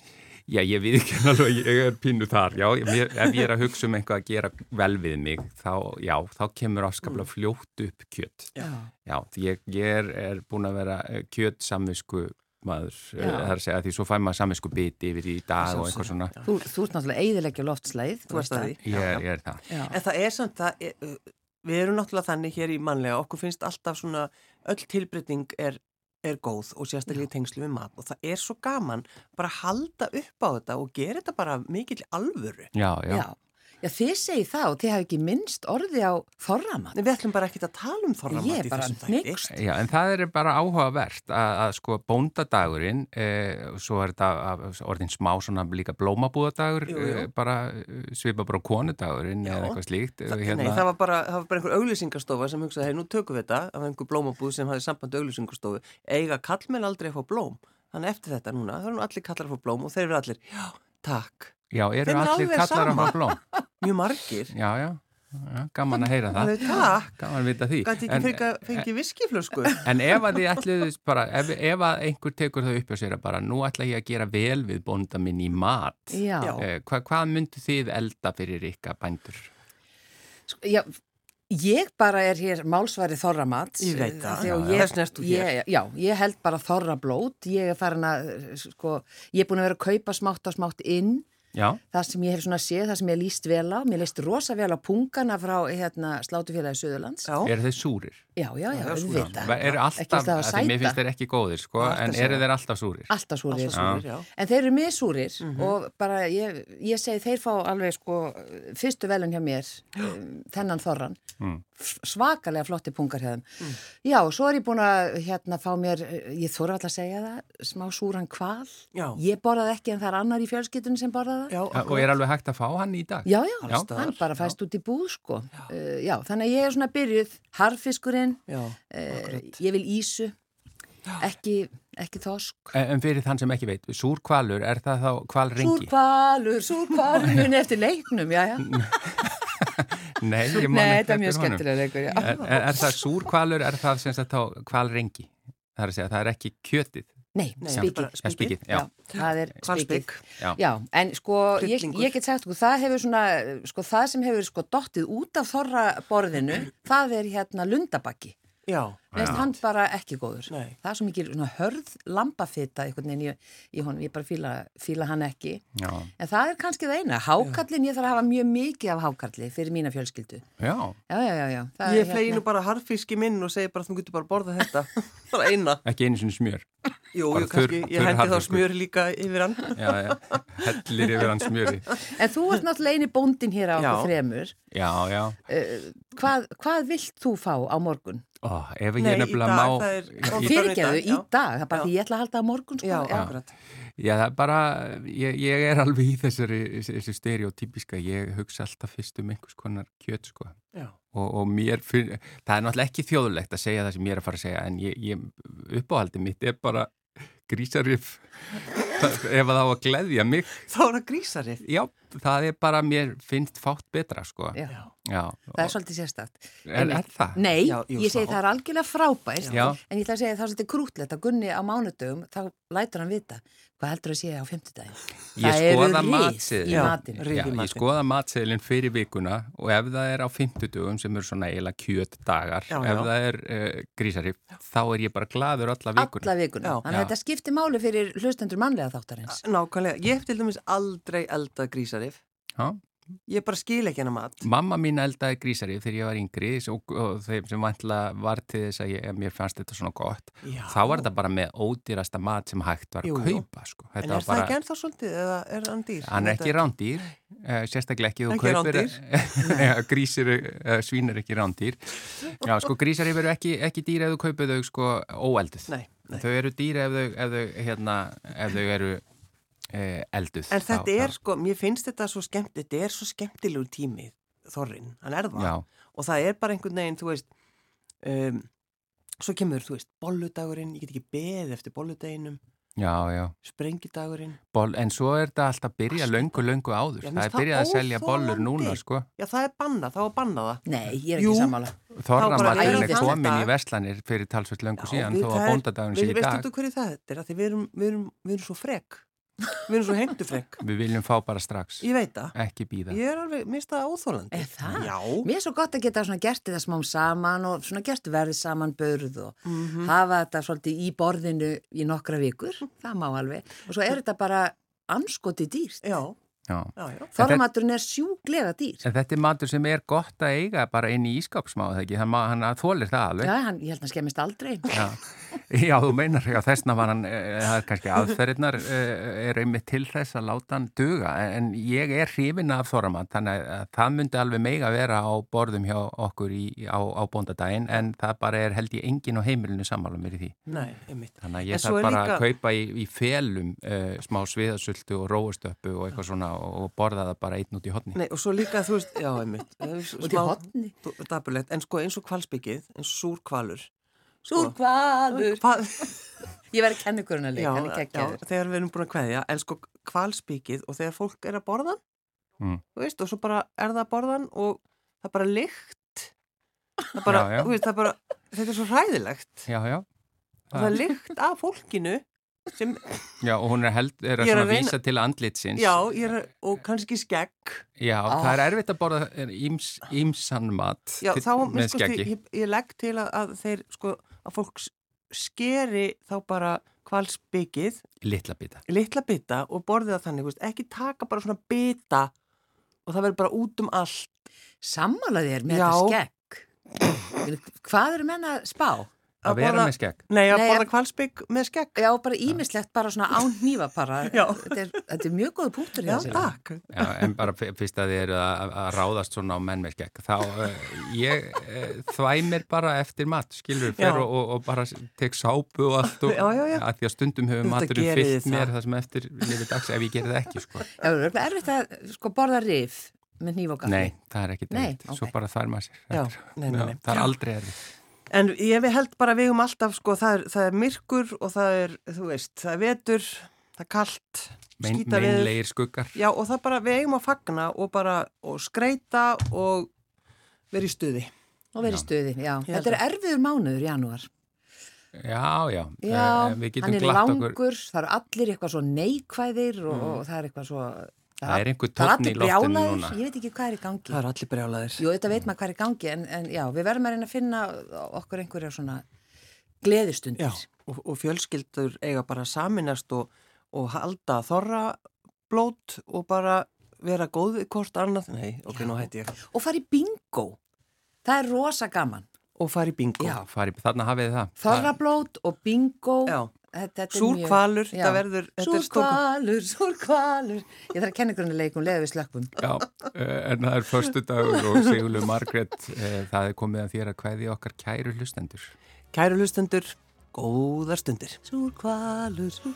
Já, ég við ekki alveg, ég er pínu þar, já, ég, ef ég er að hugsa um eitthvað að gera vel við mig, þá, já, þá kemur afskaplega fljótt upp kjöt. Já. Já, því ég, ég er, er búin að vera kjöt samvisku maður, Já. það er að segja því svo fæ maður samvisku biti yfir í dag og eitthvað svona. Þú, þú ert náttúrulega eiðilegja loftslæð. Þú veist að því. Ég er, ég er það. Já. En það er samt, það er, uh, við erum náttúrulega þannig hér í mannlega, okkur finnst alltaf svona, öll tilbreyting er, er góð og sérstaklega í tengslu við mat og það er svo gaman bara að halda upp á þetta og gera þetta bara mikill alvöru. Já, já. Já. Já, þið segið það og þið hafi ekki minnst orði á þorramann. En við ætlum bara ekkit að tala um þorramat Ég í bara þessum hnykst. Já, en það er bara áhugavert að, að sko bóndadagurinn, eh, svo er þetta orðin smá svona líka blómabúðadagur, Jú, jú. eh, bara eh, svipa bara konudagurinn eða eitthvað slíkt. Eh, Nei, það var, bara, það var bara einhver auglýsingastofa sem hugsaði, hei, nú tökum við þetta af einhver blómabúð sem hafði samband auglýsingastofu eiga kallmenn aldrei að fá blóm þannig eftir þetta núna, það eru nú allir kallar að fá blóm og þeir eru allir, já, takk Já, eru er allir kallar að sama. fá blóm? mjög margir, Já, já, já, gaman að heyra það. takk Gaman að vita því. gæti ekki En- að fengi viskiflösku En ef að þið ætluðist bara, ef, ef að einhver tekur það upp á sér að bara, nú ætla ég að gera vel við bónda minn í mat, eh, hva, hvað myndu þið elda fyrir ykkar bændur? Sko, Já, ég bara er hér málsværi þorramat. Ég það. Því ég- held bara þorrablót. Ég er farin að, sko, ég er búin að vera að kaupa smátt og smátt inn. Já, Það sem ég hef svona séð, það sem ég líst vel á. Mér líst rosa vel á pungana frá hérna, slátufélagi Suðurlands. já, eru þeir súrir? Já, já, já, Já, við vita. Eru alltaf, alltaf að að því mér finnst þeir ekki góðir, sko, en eru þeir alltaf súrir? Alltaf súrir. alltaf súrir, já En þeir eru misúrir og bara ég, ég segi þeir fá alveg sko fyrstu velun hjá mér um, þennan þorran Mm. Svakalega flotti pungar hjá þeim Já, og svo er ég búin að hérna fá mér, eh, ég þóra alltaf að segja það smá súran kval Já. ég borðaði ekki en það er annar í fjölskyldunum sem borðaði það já, Ja, og er alveg hægt að fá hann í dag? Já, já, staðar, hann bara fæst út í búð sko já. já, þannig að ég er svona byrjuð harfiskurinn já, uh, akkurat. ég vil ísu ekki, ekki þosk. En fyrir þann sem ekki veit, súrkvalur, er það þá kvalrengi? Súrkvalur, súrkvalur, muni eftir leiknum, já, já. Nei, ég man Nei, ekki þetta er mjög skemmtilega leikur. Er, er, er það súrkvalur, er það sem sagt þá kvalrengi? Það er að segja, það er ekki kjötið. Nei, spikið. spikið, já. það er spikið. Já. Já, en sko, ég, ég get sagt, sko, það hefur svona, sko, það sem hefur sko dottið út af þorra borðinu, það er hérna lundabakki. Já, Veist, hann bara ekki góður. Nei. Það er svo mikið svona hörð veginn í, í honum, ég bara fíla, fíla hann ekki. Já, En það er kannski það eina. Hákallin, ég þarf að hafa mjög mikið af hákalli fyrir mína fjölskyldu. já, Já, já, já, já. Það ég flegi nú bara harfiski minn og segi bara þú getur bara borða þetta. bara eina. ekki einu sinni smjör. Jú, Bara jú, kannski, ég hendi þá harðfiskur. smjör líka yfir hann. Já, já, hellir yfir hans smjöri. En þú ert náttúrulega eini bóndin hér á okkur Já. þremur. Já, já. Uh, hvað, hvað vilt þú fá á morgun? Ó, ef ég Nei, í nefnilega dag, má... er- Í- Fyrirgeðu í dag, það er bara því ég ætla að halda á morgun sko. Já, akkurat. Já, það er bara, ég, ég er alveg í þessari, þessi stereotypiska, ég hugsa alltaf fyrst um einhvers konar kjöt, sko. Já. Og, og mér, finn, það er náttúrulega ekki þjóðulegt að segja það sem ég er að fara að segja, en ég, ég uppáhaldi mitt er bara grísarif, ef það á að gleðja mig. Þá er það grísarið. Já, það er bara, mér finnst fátt betra, sko. Já. Já. Það er svolítið sérstakt. Er, er það? Nei, Já, jú, ég segi það er algjörlega frábært Já. en ég ætla að segja það er svolítið krútlegt að Gunni á mánudögum þá lætur hann vita hvað heldur að sé á fimmtudaginn. Ég Það eru skoða í ég skoða matseðilin fyrir vikuna og ef það er á fimmtudugum sem eru svona eiginlega kjötdagar, Já, ef já. það er uh, grísarif, þá er ég bara gladur alla vikuna. Alla vikuna. Já. Þannig að þetta skiptir máli fyrir hlustendur mannlega þáttarins. Nákvæmlega. Ég hef til dæmis aldrei eldað grísarið. Já. Ég bara skil ekki hennar mat. Mamma mín eldaði grísarif þegar ég var yngri og, og þeim sem var til þess að ég, mér fannst þetta svona gott. Já. Þá var þetta bara með ódýrasta mat sem hægt var að Jú, jú. kaupa. Sko. En er var það bara, ekki ennþá svolítið eða er hann dýr? hann er ekki rándýr, uh, sérstaklega ekki þú kaupir, grísir, uh, svín er ekki rándýr. Já, sko grísarif eru ekki, ekki dýr ef þú kaupir þau sko nei. Þau eru dýr ef þau, ef þau, hérna, ef þau eru eh, elduð. En þetta Þá- er sko, mér finnst þetta svo skemmt, þetta er svo skemmtilegur tími, þorrin, hann er það. Já, Og það er bara einhvern veginn, þú veist, um, svo kemur, þú veist, bolludagurinn, ég get ekki beðið eftir bolludeginum, já, já. sprengidagurinn. Boll, en svo er þetta alltaf byrja löngu, löngu áður. Já, það er byrjað að selja bollur núna, sko. Já, það er bannað, það var bannað það. Nei, ég er Jú. ekki sammála. bara Þorramatinn er komin í dag. verslanir fyrir talsveit löngu síðan, þó að er- bóndadagurinn sé í veistu dag. þú hverju það er? Að því við erum, við erum, við erum svo frek. Við erum svo heimtufrek. Við viljum fá bara strax, Ég veit það. ekki býða. Ég er alveg, það óþólandi. Er það? Já. Mér er svo gott að geta svona gert þetta smám saman og svona gert verið saman börð og Mhm. hafa þetta svolítið í borðinu í nokkra vikur, það má alveg. Og svo er þetta bara anskoti dýrt. Já, Já. já, já. Þorramaturinn er sjúglega dýr. En þetta er matur sem er gott að eiga bara inn í ískapsmáð, ekki? Hann, má- hann þólir það alveg. Já, hann, ég held að hann skemmist aldrei. Já, þú meinar, já, þessna var hann, e, það er kannski aðferðirnar e, er einmitt til þess að láta hann duga, en ég er hrifin af þorramat, þannig að það myndi alveg meiga vera á borðum hjá okkur í, á, á bóndadaginn, en það bara er held ég engin á heimilinu sammála mér í því. Nei, einmitt. Þannig að ég þarf bara líka- að kaupa í, í felum e, smá sviðasöldu og róustöppu og eitthvað svona og, borða það bara einn út í hotni. Nei, og svo líka, þú veist, já, einmitt. Út í hotni. Dapurlegt, en sko eins og kvalsbyggið, eins og súrkvalur. Súrkvalur. Hvað? Ég verði að hann er já, kekkjaður. þegar við erum búin að kveðja, en sko kvalsbyggið og þegar fólk er að borða, Mm. þú veist, og svo bara er það að borðan og það er bara lykt. Það bara, Já, já. þú veist, það er bara, þetta er svo hræðilegt. Já, já. Og það er lykt af fólkinu sem, Já, og hún er, held, er að, er að vísa til andlitsins. já, ég er, og kannski skegg. Já, Ah. það er erfitt að borða íms, ímsan mat Já, til, þá, sko, ég, ég legg til að, að þeir, sko, að fólk skeri þá bara kvalsbyggið Litla bita. litla bita og borðið það þannig, þú veist, ekki taka bara svona bita og það verður bara út um allt. Sammálaði þér með Já. þetta skegg. Hvað eru menn að spá? Að vera með skegg. Nei, að Nei, borða kvalsbygg með skegg. Já, bara ímislegt, bara svona án hnífa bara. Þetta er, þetta er mjög góð punktur Já, takk. Já, en bara fyrst að þið eru að, að ráðast svona á menn með skegg. Þá uh, ég uh, þvæ mér bara eftir mat, skilur, fer Já. og, og, og bara tek sápu og allt og Já, já, já. að því að stundum hefur gerið fyllt mér það. það sem eftir lifið dags ef ég gerði það ekki, sko. Já, það er erfitt að sko, borða rif með gafli. Nei, það er ekki Nei, erfitt. Svo ok. bara þvær maður sér. Já, Þetta nei, nei, nei. það er aldrei erfitt. En ég held bara við um alltaf, sko, það er, það er myrkur og það er, þú veist, það er vetur, það er kallt, Mein, skýta við. meinlegir skuggar. Já, og það bara, við eigum að fagna og bara, og skreita og vera í stuði. Og verið Já. stuði, já. Þetta er erfiður mánuður, janúar. Já, já. Já, Eh, við getum hann er glatt langur, okkur. það eru allir eitthvað svo neikvæðir og, og það er eitthvað svo... Það er einhver er tónn í loftinu núna. ég veit ekki hvað er í gangi. Það er allir brjálaðir. Jú, þetta veit maður hvað er í gangi, en, en já, við verðum að reyna að finna okkur einhverja svona gleðistundir. Já, og, og fjölskyldur eiga bara að saminast og, og halda þorra blót og bara vera góð við hvort annað. Nei, ok, nú hætti ég. Og fara í bingo. Það er rosa gaman. Og fara í bingo. Já. Fari, þarna hafið það. Þorrablót og bingo. Já. Þetta, þetta Súr mjög- hvalur, Já. þetta verður, þetta Súr er stórkvæm. hvalur, súr hvalur. Ég þarf að kenna ykkur henni leikum, leða við slökkum. Já, eh, en það er förstu dagur og Sigurlu Margrét, eh, það er komið að þér að kveði okkar kæru hlustendur. Kæru hlustendur, góðar stundir. Súr hvalur, súr